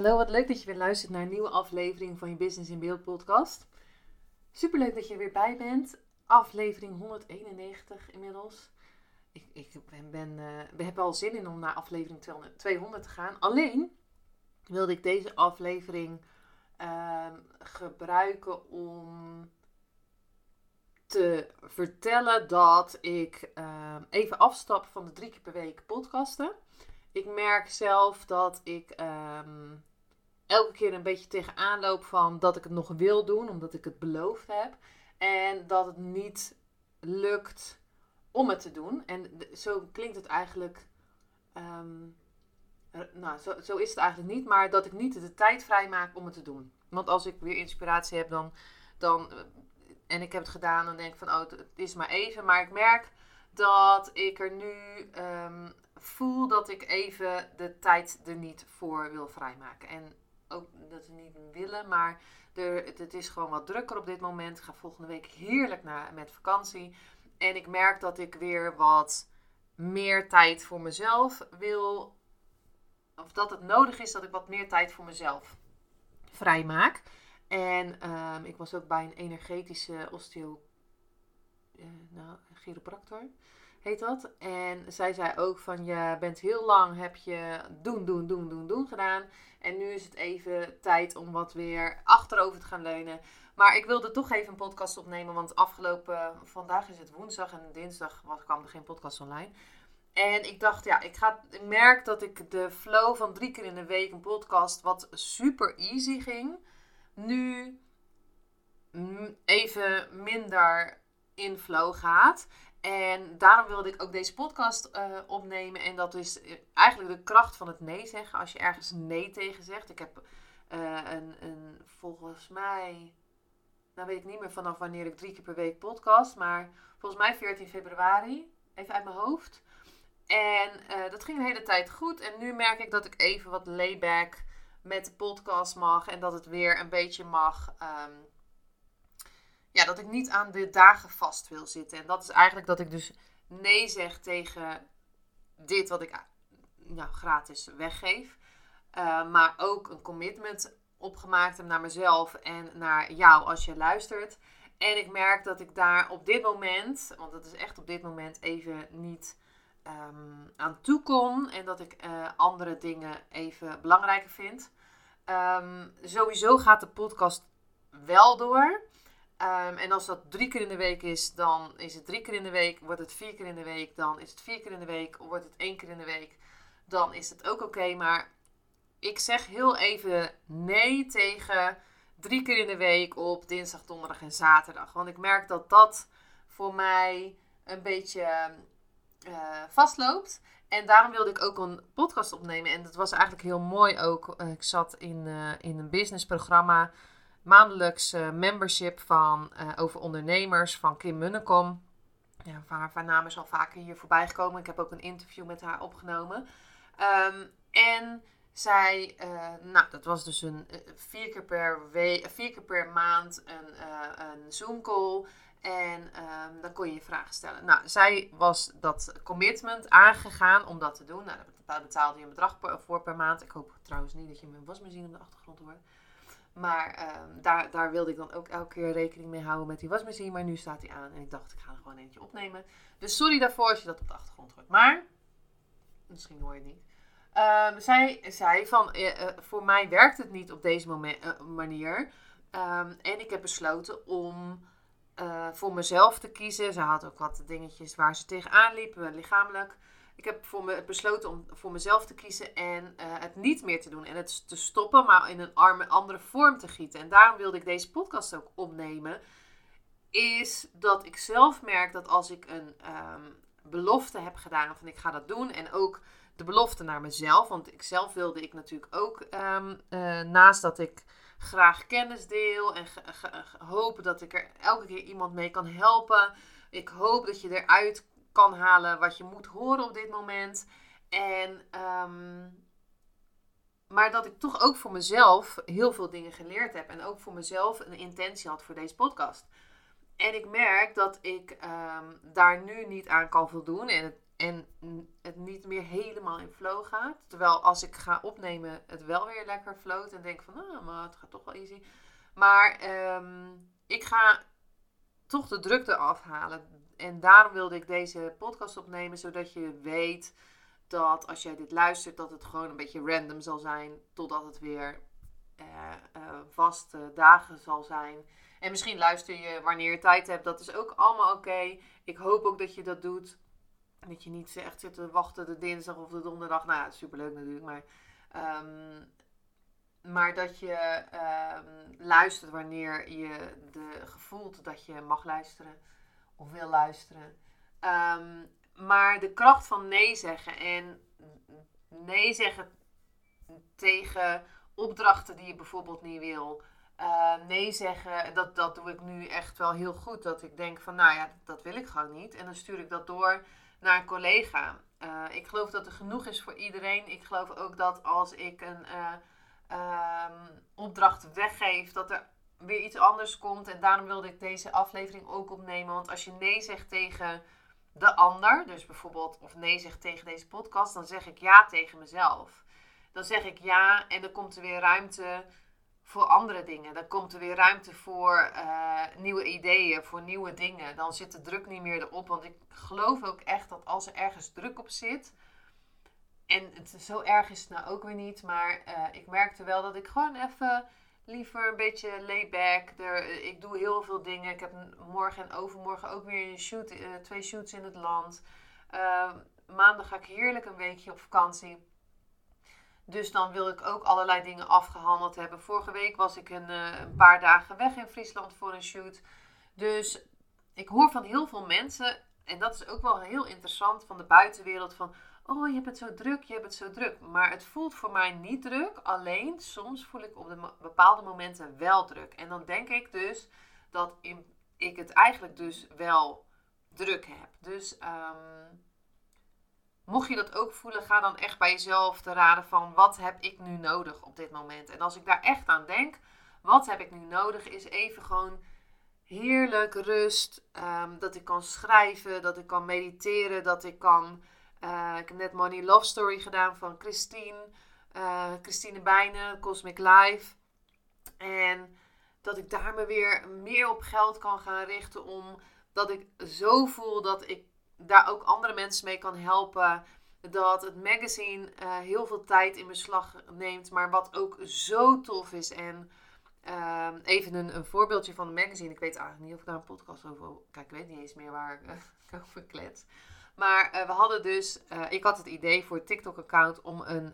Hallo, wat leuk dat je weer luistert naar een nieuwe aflevering van je Business in Beeld podcast. Superleuk dat je er weer bij bent. Aflevering 191 inmiddels. Ik, ik ben, ben, uh, we hebben al zin in om naar aflevering 200 te gaan. Alleen wilde ik deze aflevering uh, gebruiken om te vertellen dat ik uh, even afstap van de drie keer per week podcasten. Ik merk zelf dat ik ehm, elke keer een beetje tegenaan loop van dat ik het nog wil doen, omdat ik het beloofd heb. En dat het niet lukt om het te doen. En zo klinkt het eigenlijk. Ehm, nou, zo, zo, is het eigenlijk niet, maar dat ik niet de tijd vrij maak om het te doen. Want als ik weer inspiratie heb, dan, dan en ik heb het gedaan, dan denk ik van, oh, het is maar even. Maar ik merk dat ik er nu um, voel dat ik even de tijd er niet voor wil vrijmaken. En ook dat ze niet willen, maar er, het, is gewoon wat drukker op dit moment. Ik ga volgende week heerlijk naar, met vakantie. En ik merk dat ik weer wat meer tijd voor mezelf wil. Of dat het nodig is dat ik wat meer tijd voor mezelf vrijmaak. En um, ik was ook bij een energetische osteo... Uh, nou, chiropractor heet dat. En zij zei ook van je bent heel lang heb je doen, doen, doen, doen, doen gedaan. En nu is het even tijd om wat weer achterover te gaan leunen. Maar ik wilde toch even een podcast opnemen, want afgelopen, vandaag is het woensdag en dinsdag was, kwam er geen podcast online. En ik dacht, ja, ik, ga, ik merk dat ik de flow van drie keer in de week een podcast, wat super easy ging, nu even minder in flow gaat. En daarom wilde ik ook deze podcast uh, opnemen. En dat is eh, eigenlijk de kracht van het nee zeggen. Als je ergens nee tegen zegt. Ik heb uh, een, een, volgens mij, nou weet ik niet meer vanaf wanneer ik drie keer per week podcast. Maar volgens mij 14 februari. Even uit mijn hoofd. En dat ging een hele tijd goed. En nu merk ik dat ik even wat layback met de podcast mag. En dat het weer een beetje mag. Um, ja, dat ik niet aan de dagen vast wil zitten. En dat is eigenlijk dat ik dus nee zeg tegen dit wat ik nou, gratis weggeef. Uh, maar ook een commitment opgemaakt heb naar mezelf en naar jou als je luistert. En ik merk dat ik daar op dit moment, want dat is echt op dit moment even niet um, aan toe kon. En dat ik uh, andere dingen even belangrijker vind. Um, sowieso gaat de podcast wel door. Um, en als dat drie keer in de week is, dan is het drie keer in de week. Wordt het vier keer in de week, dan is het vier keer in de week. Wordt het één keer in de week, dan is het ook oké. Maar ik zeg heel even nee tegen drie keer in de week op dinsdag, donderdag en zaterdag. Want ik merk dat dat voor mij een beetje uh, vastloopt. En daarom wilde ik ook een podcast opnemen. En dat was eigenlijk heel mooi ook. Uh, ik zat in, uh, in een businessprogramma maandelijks uh, membership van, uh, over ondernemers van Kim Munnekom. Ja, haar, naam is al vaker hier voorbij gekomen. Ik heb ook een interview met haar opgenomen. Um, en zij, uh, nou, dat was dus een vier keer per, week, vier keer per maand een, een Zoom call. En um, dan kon je je vragen stellen. Nou, zij was dat commitment aangegaan om dat te doen. Nou, daar betaalde je een bedrag voor per maand. Ik hoop trouwens niet dat je mijn wasmachine op de achtergrond hoort. Maar um, daar, daar wilde ik dan ook elke keer rekening mee houden met die wasmachine. Maar nu staat hij aan en ik dacht, ik ga er gewoon eentje opnemen. Dus sorry daarvoor als je dat op de achtergrond hoort. Maar, misschien hoor je het niet. Um, zij zei van, uh, uh, voor mij werkt het niet op deze uh, manier. Um, en ik heb besloten om voor mezelf te kiezen. Ze had ook wat dingetjes waar ze tegenaan liepen, lichamelijk ik heb voor me besloten om voor mezelf te kiezen en uh, het niet meer te doen. En het te stoppen, maar in een arme, andere vorm te gieten. En daarom wilde ik deze podcast ook opnemen. Is dat ik zelf merk dat als ik een, um, belofte heb gedaan van ik ga dat doen. En ook de belofte naar mezelf. Want ik zelf wilde ik natuurlijk ook, ehm, eh, naast dat ik graag kennis deel en hoop dat ik er elke keer iemand mee kan helpen. Ik hoop dat je eruit kan halen wat je moet horen op dit moment. En, ehm, maar dat ik toch ook voor mezelf heel veel dingen geleerd heb. En ook voor mezelf een intentie had voor deze podcast. En ik merk dat ik ehm, daar nu niet aan kan voldoen. En het, en het niet meer helemaal in flow gaat. Terwijl als ik ga opnemen, het wel weer lekker float. En denk van, ah, maar het gaat toch wel easy. Maar ehm, ik ga toch de drukte afhalen. En daarom wilde ik deze podcast opnemen. Zodat je weet dat als jij dit luistert, dat het gewoon een beetje random zal zijn. Totdat het weer uh, uh, vaste dagen zal zijn. En misschien luister je wanneer je tijd hebt. Dat is ook allemaal oké. Ik hoop ook dat je dat doet. Dat je niet echt zit te wachten de dinsdag of de donderdag. Nou ja, superleuk natuurlijk. Maar, um, maar dat je um, luistert wanneer je de, gevoelt dat je mag luisteren. Of wil luisteren. Um, maar de kracht van nee zeggen. En nee zeggen tegen opdrachten die je bijvoorbeeld niet wil. Uh, nee zeggen, dat, dat doe ik nu echt wel heel goed. Dat ik denk van, nou ja, dat wil ik gewoon niet. En dan stuur ik dat door naar een collega. Uh, ik geloof dat er genoeg is voor iedereen. Ik geloof ook dat als ik een uh, um, opdracht weggeef, dat er weer iets anders komt. En daarom wilde ik deze aflevering ook opnemen. Want als je nee zegt tegen de ander, dus bijvoorbeeld, of nee zegt tegen deze podcast, dan zeg ik ja tegen mezelf. Dan zeg ik ja en dan komt er weer ruimte voor andere dingen. Dan komt er weer ruimte voor uh, nieuwe ideeën, voor nieuwe dingen. Dan zit de druk niet meer erop. Want ik geloof ook echt dat als er ergens druk op zit. En het, zo erg is het nou ook weer niet. Maar uh, ik merkte wel dat ik gewoon even liever een beetje layback. Ik doe heel veel dingen. Ik heb morgen en overmorgen ook weer een shoot, uh, twee shoots in het land. maandag ga ik heerlijk een weekje op vakantie. Dus dan wil ik ook allerlei dingen afgehandeld hebben. Vorige week was ik een, uh, een, paar dagen weg in Friesland voor een shoot. Dus ik hoor van heel veel mensen, en dat is ook wel heel interessant van de buitenwereld, van oh je hebt het zo druk, je hebt het zo druk. Maar het voelt voor mij niet druk, alleen soms voel ik op de bepaalde momenten wel druk. En dan denk ik dus dat ik het eigenlijk dus wel druk heb. Dus um, Mocht je dat ook voelen, ga dan echt bij jezelf te raden van wat heb ik nu nodig op dit moment. En als ik daar echt aan denk, wat heb ik nu nodig, is even gewoon heerlijk rust. Um, dat ik kan schrijven, dat ik kan mediteren, dat ik kan... Uh, ik heb net Money Love Story gedaan van Christine. Uh, Christine Bijnen, Cosmic Life. En dat ik daar me weer meer op geld kan gaan richten. Omdat ik zo voel dat ik daar ook andere mensen mee kan helpen. Dat het magazine uh, heel veel tijd in beslag neemt, maar wat ook zo tof is. En uh, even een, een, voorbeeldje van de magazine. Ik weet eigenlijk niet of ik daar een podcast over. Kijk, ik weet niet eens meer waar ik over klets. Maar uh, we hadden dus. Uh, ik had het idee voor het TikTok-account om een,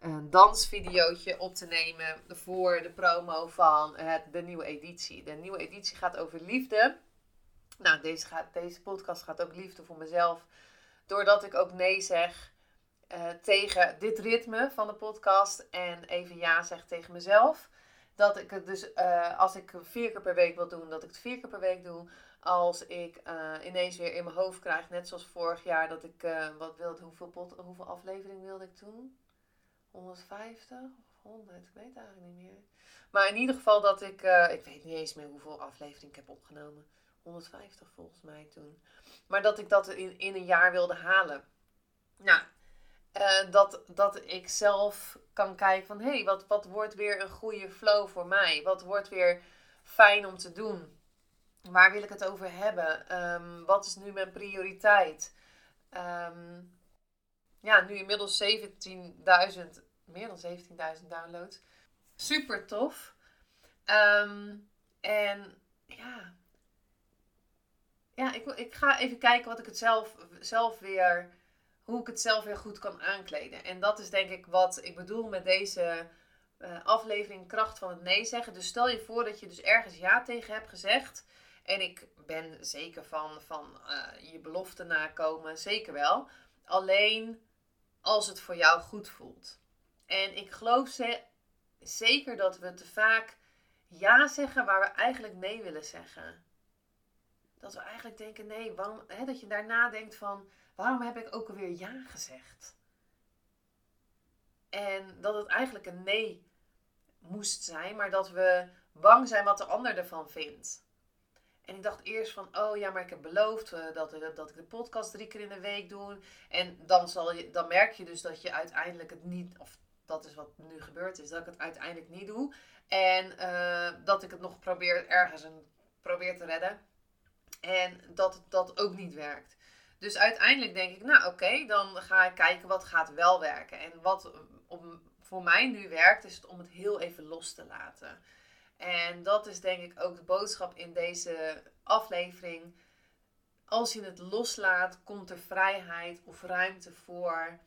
een dansvideootje op te nemen voor de promo van de nieuwe editie. De nieuwe editie gaat over liefde. Nou, deze, gaat, deze podcast gaat ook liefde voor mezelf. Doordat ik ook nee zeg uh, tegen dit ritme van de podcast. En even ja zeg tegen mezelf. Dat ik het dus, uh, als ik vier keer per week wil doen, dat ik het vier keer per week doe. Als ik uh, ineens weer in mijn hoofd krijg, net zoals vorig jaar, dat ik, wat wilde, hoeveel, pot, hoeveel afleveringen wilde ik toen? 150 of 100, ik weet eigenlijk niet meer. Maar in ieder geval dat ik, ik weet niet eens meer hoeveel afleveringen ik heb opgenomen. 150 volgens mij toen. Maar dat ik dat in, in een jaar wilde halen. Nou, uh, dat, dat ik zelf kan kijken van... hé, hey, wat, wat wordt weer een goede flow voor mij? Wat wordt weer fijn om te doen? Waar wil ik het over hebben? Um, wat is nu mijn prioriteit? Um, ja, nu inmiddels 17.000, meer dan 17.000 downloads. Super tof. Um, en ja, ja, ik, ik ga even kijken wat ik het zelf, zelf weer, hoe ik het zelf weer goed kan aankleden. En dat is denk ik wat ik bedoel met deze uh, aflevering Kracht van het Nee zeggen. Dus stel je voor dat je dus ergens ja tegen hebt gezegd. En ik ben zeker van, van uh, je belofte nakomen, zeker wel. Alleen als het voor jou goed voelt. En ik geloof ze zeker dat we te vaak ja zeggen waar we eigenlijk nee willen zeggen. Dat we eigenlijk denken, nee, waarom, hè, dat je daarna denkt van, waarom heb ik ook alweer ja gezegd? En dat het eigenlijk een nee moest zijn, maar dat we bang zijn wat de ander ervan vindt. En ik dacht eerst van, oh ja, maar ik heb beloofd uh, dat, dat ik de podcast drie keer in de week doe. En dan, zal je, dan merk je dus dat je uiteindelijk het niet, of dat is wat nu gebeurd is, dat ik het uiteindelijk niet doe. En uh, dat ik het nog probeer ergens een, probeer te redden. En dat dat ook niet werkt. Dus uiteindelijk denk ik, nou oké, dan ga ik kijken wat gaat wel werken. En wat om, voor mij nu werkt, is het om het heel even los te laten. En dat is denk ik ook de boodschap in deze aflevering. Als je het loslaat, komt er vrijheid of ruimte voor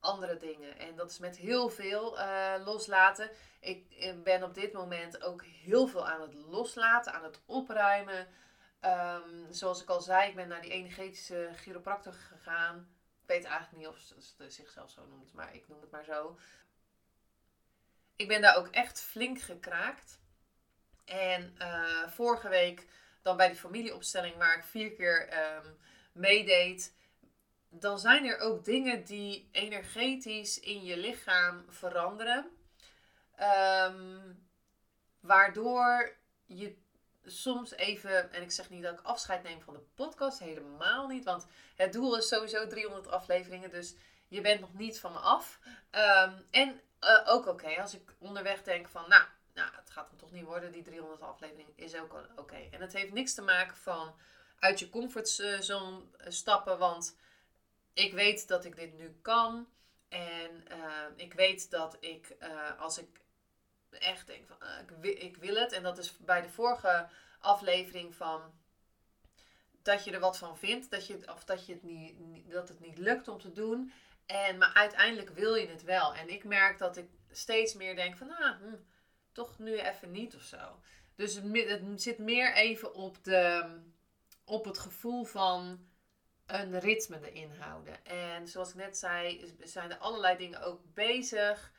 andere dingen. En dat is met heel veel uh, loslaten. Ik ben op dit moment ook heel veel aan het loslaten, aan het opruimen. Um, zoals ik al zei, ik ben naar die energetische chiropractor gegaan. Ik weet eigenlijk niet of ze zichzelf zo noemt, maar ik noem het maar zo. Ik ben daar ook echt flink gekraakt. En uh, vorige week dan bij die familieopstelling waar ik vier keer um, meedeed. Dan zijn er ook dingen die energetisch in je lichaam veranderen. Um, waardoor je soms even, en ik zeg niet dat ik afscheid neem van de podcast, helemaal niet. Want het doel is sowieso 300 afleveringen, dus je bent nog niet van me af. Um, en uh, ook oké, als ik onderweg denk van, nou, nou, het gaat hem toch niet worden, die 300 afleveringen is ook oké. En het heeft niks te maken van uit je comfortzone stappen, want ik weet dat ik dit nu kan. En uh, ik weet dat ik, uh, als ik echt denk van, uh, ik, wil, ik wil het. En dat is bij de vorige aflevering van dat je er wat van vindt, dat, je, of dat, je het niet, dat het niet lukt om te doen. En, maar uiteindelijk wil je het wel. En ik merk dat ik steeds meer denk van, ah, hm, toch nu even niet of zo. Dus het, zit meer even op, de, op het gevoel van een ritme erin houden. En zoals ik net zei, zijn er allerlei dingen ook bezig.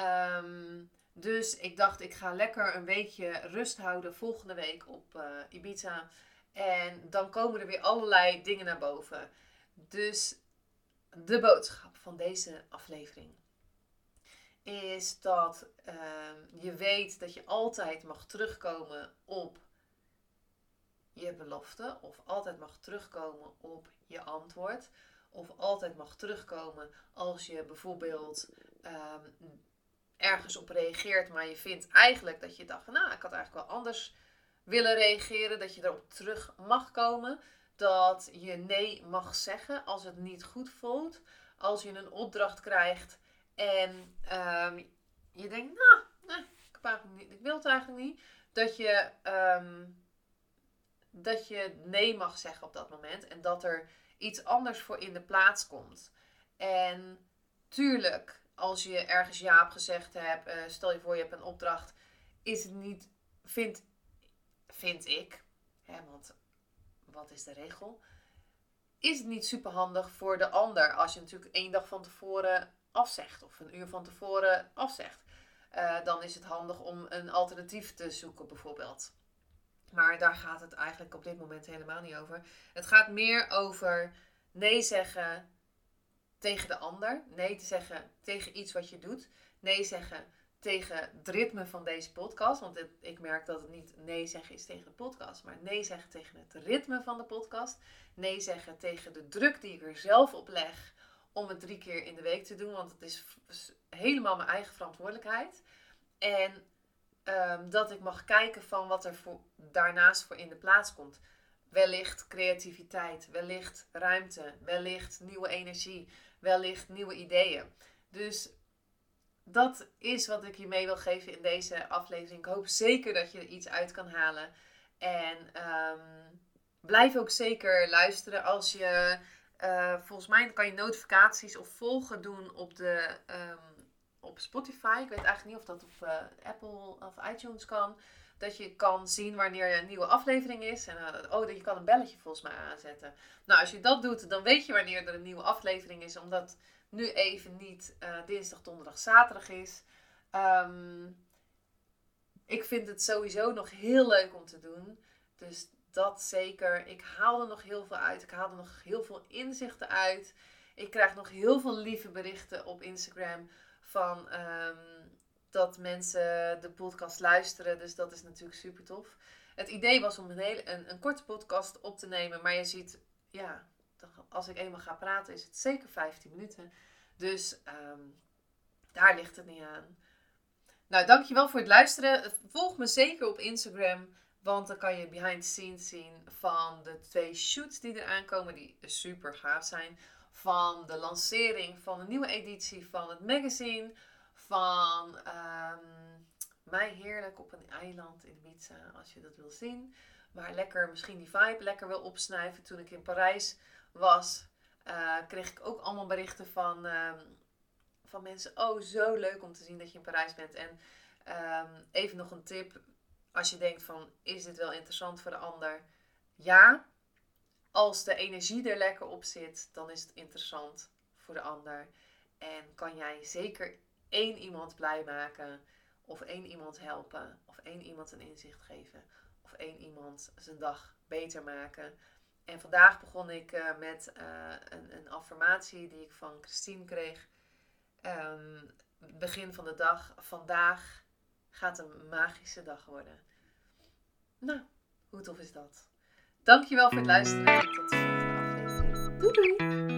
Um, dus ik dacht, ik ga lekker een weekje rust houden volgende week op uh, Ibiza. En dan komen er weer allerlei dingen naar boven. Dus de boodschap van deze aflevering is dat uh, je weet dat je altijd mag terugkomen op je belofte. Of altijd mag terugkomen op je antwoord. Of altijd mag terugkomen als je bijvoorbeeld um, ergens op reageert, maar je vindt eigenlijk dat je dacht, nou, ik had eigenlijk wel anders willen reageren, dat je erop terug mag komen, dat je nee mag zeggen als het niet goed voelt, als je een opdracht krijgt en um, je denkt, nou, ik, niet, wil het eigenlijk niet, dat je, um, dat je nee mag zeggen op dat moment en dat er iets anders voor in de plaats komt. En tuurlijk, als je ergens ja op gezegd hebt, uh, stel je voor je hebt een opdracht, is het niet, vind, vind ik, hè, want wat is de regel? Is het niet super handig voor de ander als je natuurlijk één dag van tevoren afzegt of een uur van tevoren afzegt? Uh, dan is het handig om een alternatief te zoeken, bijvoorbeeld. Maar daar gaat het eigenlijk op dit moment helemaal niet over. Het gaat meer over nee zeggen tegen de ander. Nee te zeggen tegen iets wat je doet. Nee zeggen tegen het ritme van deze podcast. Want ik merk dat het niet nee zeggen is tegen de podcast. Maar nee zeggen tegen het ritme van de podcast. Nee zeggen tegen de druk die ik er zelf op leg om het drie keer in de week te doen. Want het is helemaal mijn eigen verantwoordelijkheid. En um, dat ik mag kijken van wat er daarnaast voor in de plaats komt. Wellicht creativiteit, wellicht ruimte, wellicht nieuwe energie, wellicht nieuwe ideeën. Dus dat is wat ik je mee wil geven in deze aflevering. Ik hoop zeker dat je er iets uit kan halen. En ehm, blijf ook zeker luisteren als je. Uh, volgens mij kan je notificaties of volgen doen op de, um, op Spotify. Ik weet eigenlijk niet of dat op eh, Apple of iTunes kan. Dat je kan zien wanneer een nieuwe aflevering is. En uh, oh, je kan een belletje volgens mij aanzetten. Nou, als je dat doet, dan weet je wanneer er een nieuwe aflevering is. Omdat nu even niet uh, dinsdag, donderdag, zaterdag is. Um, ik vind het sowieso nog heel leuk om te doen. Dus dat zeker. Ik haal er nog heel veel uit. Ik haal er nog heel veel inzichten uit. Ik krijg nog heel veel lieve berichten op Instagram van um, dat mensen de podcast luisteren. Dus dat is natuurlijk super tof. Het idee was om een, hele, een, een korte podcast op te nemen. Maar je ziet, ja, als ik eenmaal ga praten is het zeker 15 minuten. Dus um, daar ligt het niet aan. Nou, dankjewel voor het luisteren. Volg me zeker op Instagram. Want dan kan je behind the scenes zien van de twee shoots die er aankomen. Die super gaaf zijn. Van de lancering van een nieuwe editie van het magazine. Van um, mij heerlijk op een eiland in Ibiza. Als je dat wil zien. Maar lekker misschien die vibe lekker wil opsnuiven. Toen ik in Parijs was. Uh, kreeg ik ook allemaal berichten van... Um, van mensen, oh zo leuk om te zien dat je in Parijs bent. En um, even nog een tip, als je denkt van, is dit wel interessant voor de ander? Ja, als de energie er lekker op zit, dan is het interessant voor de ander. En kan jij zeker één iemand blij maken, of één iemand helpen, of één iemand een inzicht geven, of één iemand zijn dag beter maken. En vandaag begon ik uh, met uh, een, een affirmatie die ik van Christine kreeg. Um, begin van de dag. Vandaag gaat een magische dag worden. Nou, hoe tof is dat? Dankjewel voor het luisteren en tot de volgende aflevering. Doei doei!